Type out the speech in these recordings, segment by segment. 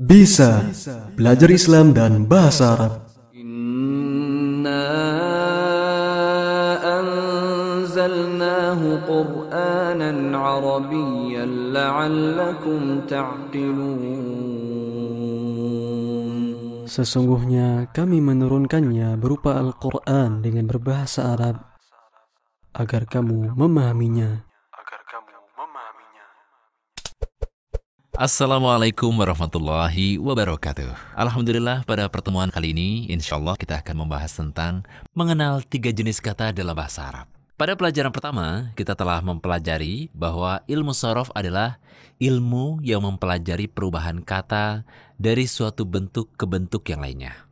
Bisa belajar Islam dan bahasa Arab. Inna anzalnahu Qur'anan Arabiyyan la'allakum ta'qilun. Sesungguhnya kami menurunkannya berupa Al-Qur'an dengan berbahasa Arab agar kamu memahaminya. Assalamualaikum warahmatullahi wabarakatuh. Alhamdulillah pada pertemuan kali ini insya Allah kita akan membahas tentang mengenal tiga jenis kata dalam bahasa Arab. Pada pelajaran pertama kita telah mempelajari bahwa ilmu sorof adalah ilmu yang mempelajari perubahan kata dari suatu bentuk ke bentuk yang lainnya.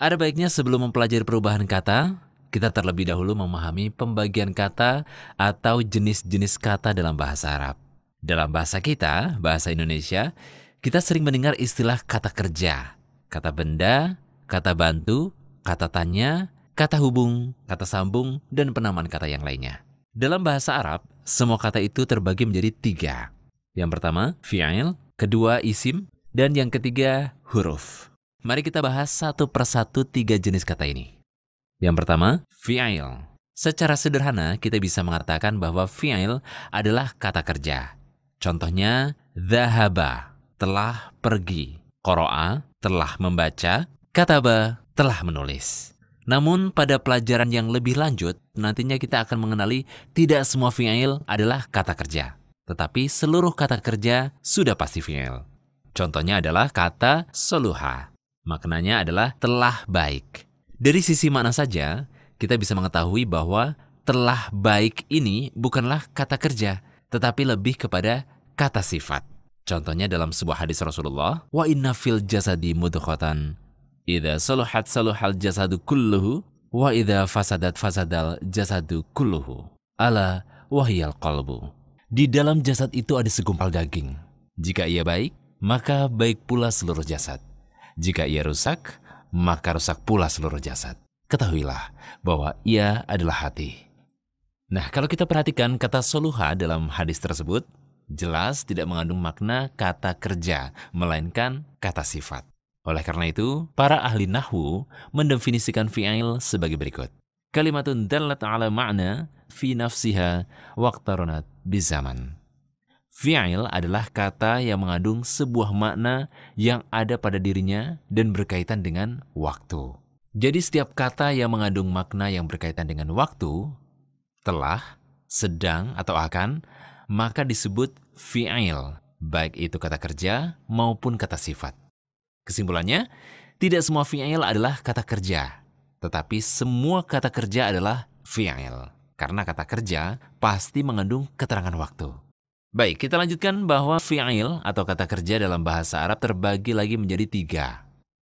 Ada baiknya sebelum mempelajari perubahan kata, kita terlebih dahulu memahami pembagian kata atau jenis-jenis kata dalam bahasa Arab. Dalam bahasa kita, bahasa Indonesia, kita sering mendengar istilah kata kerja, kata benda, kata bantu, kata tanya, kata hubung, kata sambung, dan penamaan kata yang lainnya. Dalam bahasa Arab, semua kata itu terbagi menjadi tiga. Yang pertama, fi'il, kedua isim, dan yang ketiga huruf. Mari kita bahas satu persatu tiga jenis kata ini. Yang pertama, fi'il. Secara sederhana, kita bisa mengatakan bahwa fi'il adalah kata kerja. Contohnya, dhahaba, telah pergi. Qoro'a, telah membaca. Kataba, telah menulis. Namun pada pelajaran yang lebih lanjut, nantinya kita akan mengenali tidak semua fi'il adalah kata kerja. Tetapi seluruh kata kerja sudah pasti fi'il. Contohnya adalah kata soluha. Maknanya adalah telah baik. Dari sisi makna saja, kita bisa mengetahui bahwa telah baik ini bukanlah kata kerja, tetapi lebih kepada kata sifat. Contohnya dalam sebuah hadis Rasulullah, wa inna fil jasadi mudghatan idza saluhat saluhal jasadu kulluhu wa idza fasadat fasadal jasadu kulluhu. Ala wahyal qalbu. Di dalam jasad itu ada segumpal daging. Jika ia baik, maka baik pula seluruh jasad. Jika ia rusak, maka rusak pula seluruh jasad. Ketahuilah bahwa ia adalah hati. Nah, kalau kita perhatikan kata soluha dalam hadis tersebut, jelas tidak mengandung makna kata kerja, melainkan kata sifat. Oleh karena itu, para ahli nahwu mendefinisikan fi'il sebagai berikut. Kalimatun dallat ala ma'na fi nafsiha waqtaronat bizaman. Fi'il adalah kata yang mengandung sebuah makna yang ada pada dirinya dan berkaitan dengan waktu. Jadi setiap kata yang mengandung makna yang berkaitan dengan waktu, telah, sedang, atau akan, maka disebut fi'il, baik itu kata kerja maupun kata sifat. Kesimpulannya, tidak semua fi'il adalah kata kerja, tetapi semua kata kerja adalah fi'il. Karena kata kerja pasti mengandung keterangan waktu. Baik, kita lanjutkan bahwa fi'il atau kata kerja dalam bahasa Arab terbagi lagi menjadi tiga.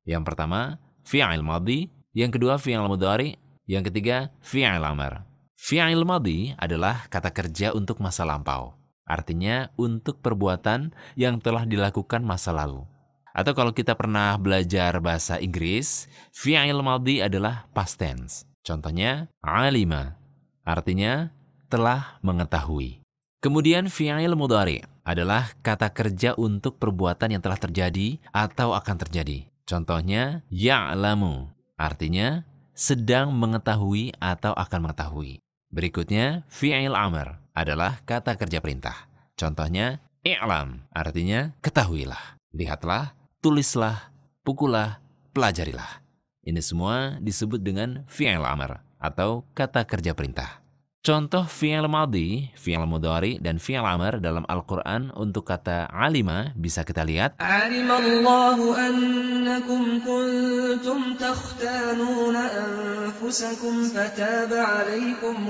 Yang pertama, fi'il madhi, yang kedua fi'il mudhari, yang ketiga fi'il amar. Fi'il madhi adalah kata kerja untuk masa lampau. Artinya untuk perbuatan yang telah dilakukan masa lalu. Atau kalau kita pernah belajar bahasa Inggris, fi'il madhi adalah past tense. Contohnya alima, artinya telah mengetahui. Kemudian fi'il mudhari adalah kata kerja untuk perbuatan yang telah terjadi atau akan terjadi. Contohnya ya'lamu, artinya sedang mengetahui atau akan mengetahui. Berikutnya fi'il amr adalah kata kerja perintah. Contohnya i'lam, artinya ketahuilah, lihatlah, tulislah, pukullah, pelajarilah. Ini semua disebut dengan fi'il amr atau kata kerja perintah. Contoh fi'il madhi, fi'il mudhari, dan fi'il amr dalam Al-Quran untuk kata alima bisa kita lihat. Alimallahu annakum kuntum takhtanuna anfusakum fataba alaikum.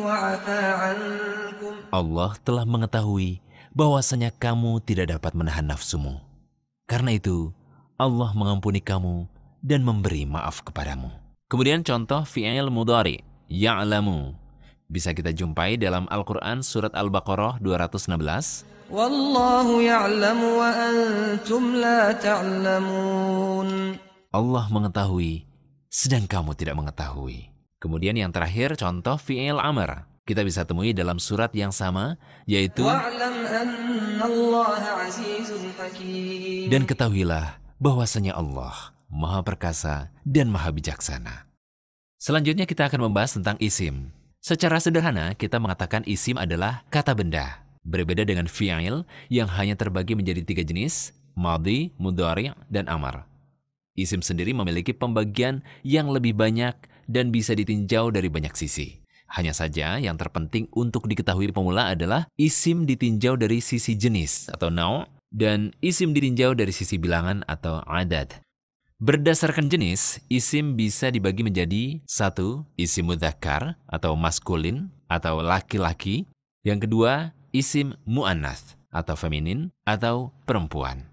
Allah telah mengetahui bahwasanya kamu tidak dapat menahan nafsumu. Karena itu, Allah mengampuni kamu dan memberi maaf kepadamu. Kemudian contoh fi'il mudhari, ya'lamu bisa kita jumpai dalam Al-Quran Surat Al-Baqarah 216. Wallahu ya'lamu wa antum la ta'lamun. Allah mengetahui, sedang kamu tidak mengetahui. Kemudian yang terakhir contoh fi'il amr. Kita bisa temui dalam surat yang sama, yaitu Dan ketahuilah bahwasanya Allah Maha Perkasa dan Maha Bijaksana. Selanjutnya kita akan membahas tentang isim. Secara sederhana, kita mengatakan isim adalah kata benda. Berbeda dengan fi'il yang hanya terbagi menjadi tiga jenis, madi, mudhari, dan amar. Isim sendiri memiliki pembagian yang lebih banyak dan bisa ditinjau dari banyak sisi. Hanya saja yang terpenting untuk diketahui pemula adalah isim ditinjau dari sisi jenis atau nau dan isim ditinjau dari sisi bilangan atau adat. Berdasarkan jenis, isim bisa dibagi menjadi satu, isim mudzakkar atau maskulin atau laki-laki. Yang kedua, isim mu'annath atau feminin atau perempuan.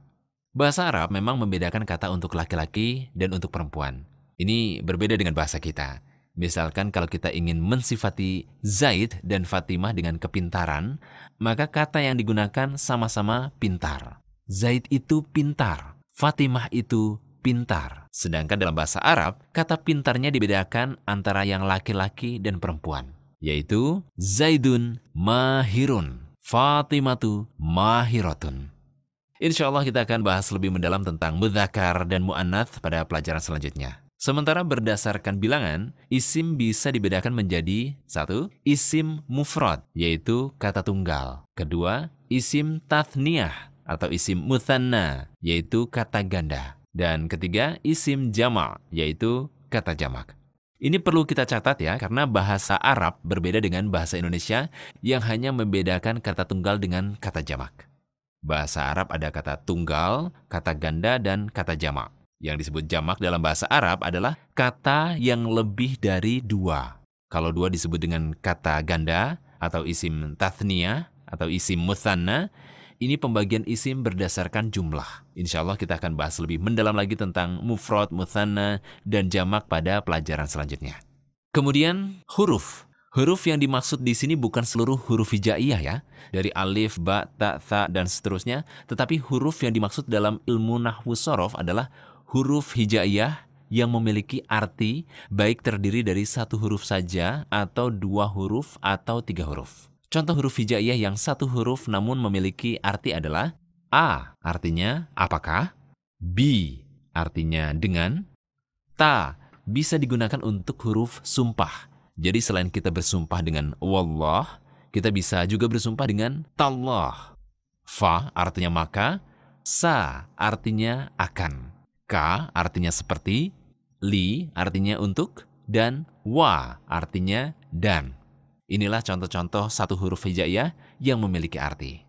Bahasa Arab memang membedakan kata untuk laki-laki dan untuk perempuan. Ini berbeda dengan bahasa kita. Misalkan kalau kita ingin mensifati Zaid dan Fatimah dengan kepintaran, maka kata yang digunakan sama-sama pintar. Zaid itu pintar, Fatimah itu pintar. Sedangkan dalam bahasa Arab, kata pintarnya dibedakan antara yang laki-laki dan perempuan, yaitu Zaidun mahirun, Fatimatu mahiratun. Insya Allah kita akan bahas lebih mendalam tentang mudhakar dan mu'annath pada pelajaran selanjutnya. Sementara berdasarkan bilangan, isim bisa dibedakan menjadi satu, isim mufrad, yaitu kata tunggal. Kedua, isim tathniyah atau isim muthanna, yaitu kata ganda. Dan ketiga, isim jama, yaitu kata jamak. Ini perlu kita catat ya, karena bahasa Arab berbeda dengan bahasa Indonesia yang hanya membedakan kata tunggal dengan kata jamak. Bahasa Arab ada kata tunggal, kata ganda, dan kata jamak. Yang disebut jamak dalam bahasa Arab adalah kata yang lebih dari dua. Kalau dua disebut dengan kata ganda atau isim tathnia atau isim muthanna, ini pembagian isim berdasarkan jumlah. Insya Allah kita akan bahas lebih mendalam lagi tentang mufrad, muthanna, dan jamak pada pelajaran selanjutnya. Kemudian huruf. Huruf yang dimaksud di sini bukan seluruh huruf hijaiyah ya, dari alif, ba, ta, tha, dan seterusnya, tetapi huruf yang dimaksud dalam ilmu nahwu sorof adalah huruf hijaiyah yang memiliki arti baik terdiri dari satu huruf saja atau dua huruf atau tiga huruf. Contoh huruf hijaiyah yang satu huruf namun memiliki arti adalah A artinya apakah, B artinya dengan, Ta bisa digunakan untuk huruf sumpah. Jadi selain kita bersumpah dengan wallah, kita bisa juga bersumpah dengan tallah. Fa artinya maka, sa artinya akan. K artinya seperti, li artinya untuk, dan wa artinya dan. Inilah contoh-contoh satu huruf hijaiyah yang memiliki arti.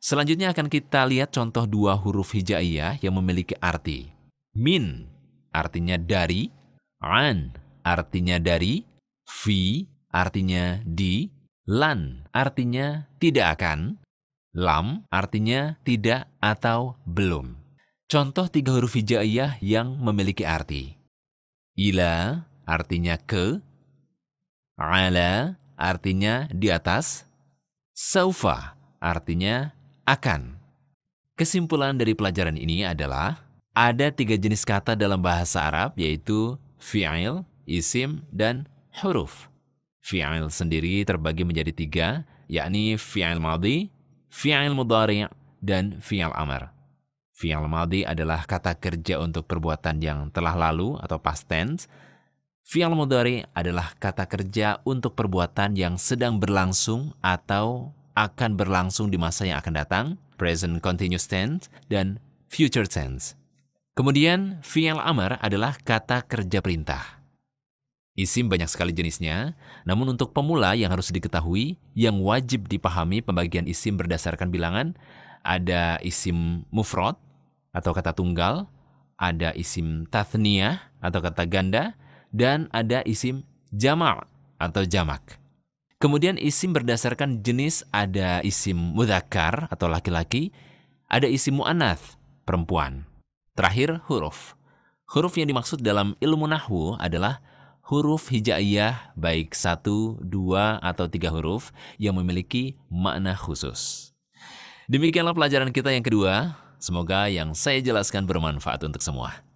Selanjutnya akan kita lihat contoh dua huruf hijaiyah yang memiliki arti. Min artinya dari, an artinya dari, fi artinya di, lan artinya tidak akan, lam artinya tidak atau belum. Contoh tiga huruf hijaiyah yang memiliki arti. Ila artinya ke, ala artinya di atas, saufa artinya akan. Kesimpulan dari pelajaran ini adalah ada tiga jenis kata dalam bahasa Arab yaitu fi'il, isim, dan huruf. Fi'il sendiri terbagi menjadi tiga, yakni fi'il madhi, fi'il mudhari' dan fi'il amr. Fi'il madhi adalah kata kerja untuk perbuatan yang telah lalu atau past tense, Fi'al mudhari adalah kata kerja untuk perbuatan yang sedang berlangsung atau akan berlangsung di masa yang akan datang, present continuous tense, dan future tense. Kemudian, fi'al amar adalah kata kerja perintah. Isim banyak sekali jenisnya, namun untuk pemula yang harus diketahui, yang wajib dipahami pembagian isim berdasarkan bilangan, ada isim mufrad atau kata tunggal, ada isim tathniyah atau kata ganda, dan ada isim jamak atau jamak. Kemudian isim berdasarkan jenis ada isim mudakar atau laki-laki, ada isim mu'anath, perempuan. Terakhir, huruf. Huruf yang dimaksud dalam ilmu nahwu adalah huruf hijaiyah baik satu, dua, atau tiga huruf yang memiliki makna khusus. Demikianlah pelajaran kita yang kedua. Semoga yang saya jelaskan bermanfaat untuk semua.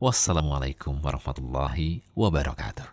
Wassalamualaikum warahmatullahi wabarakatuh.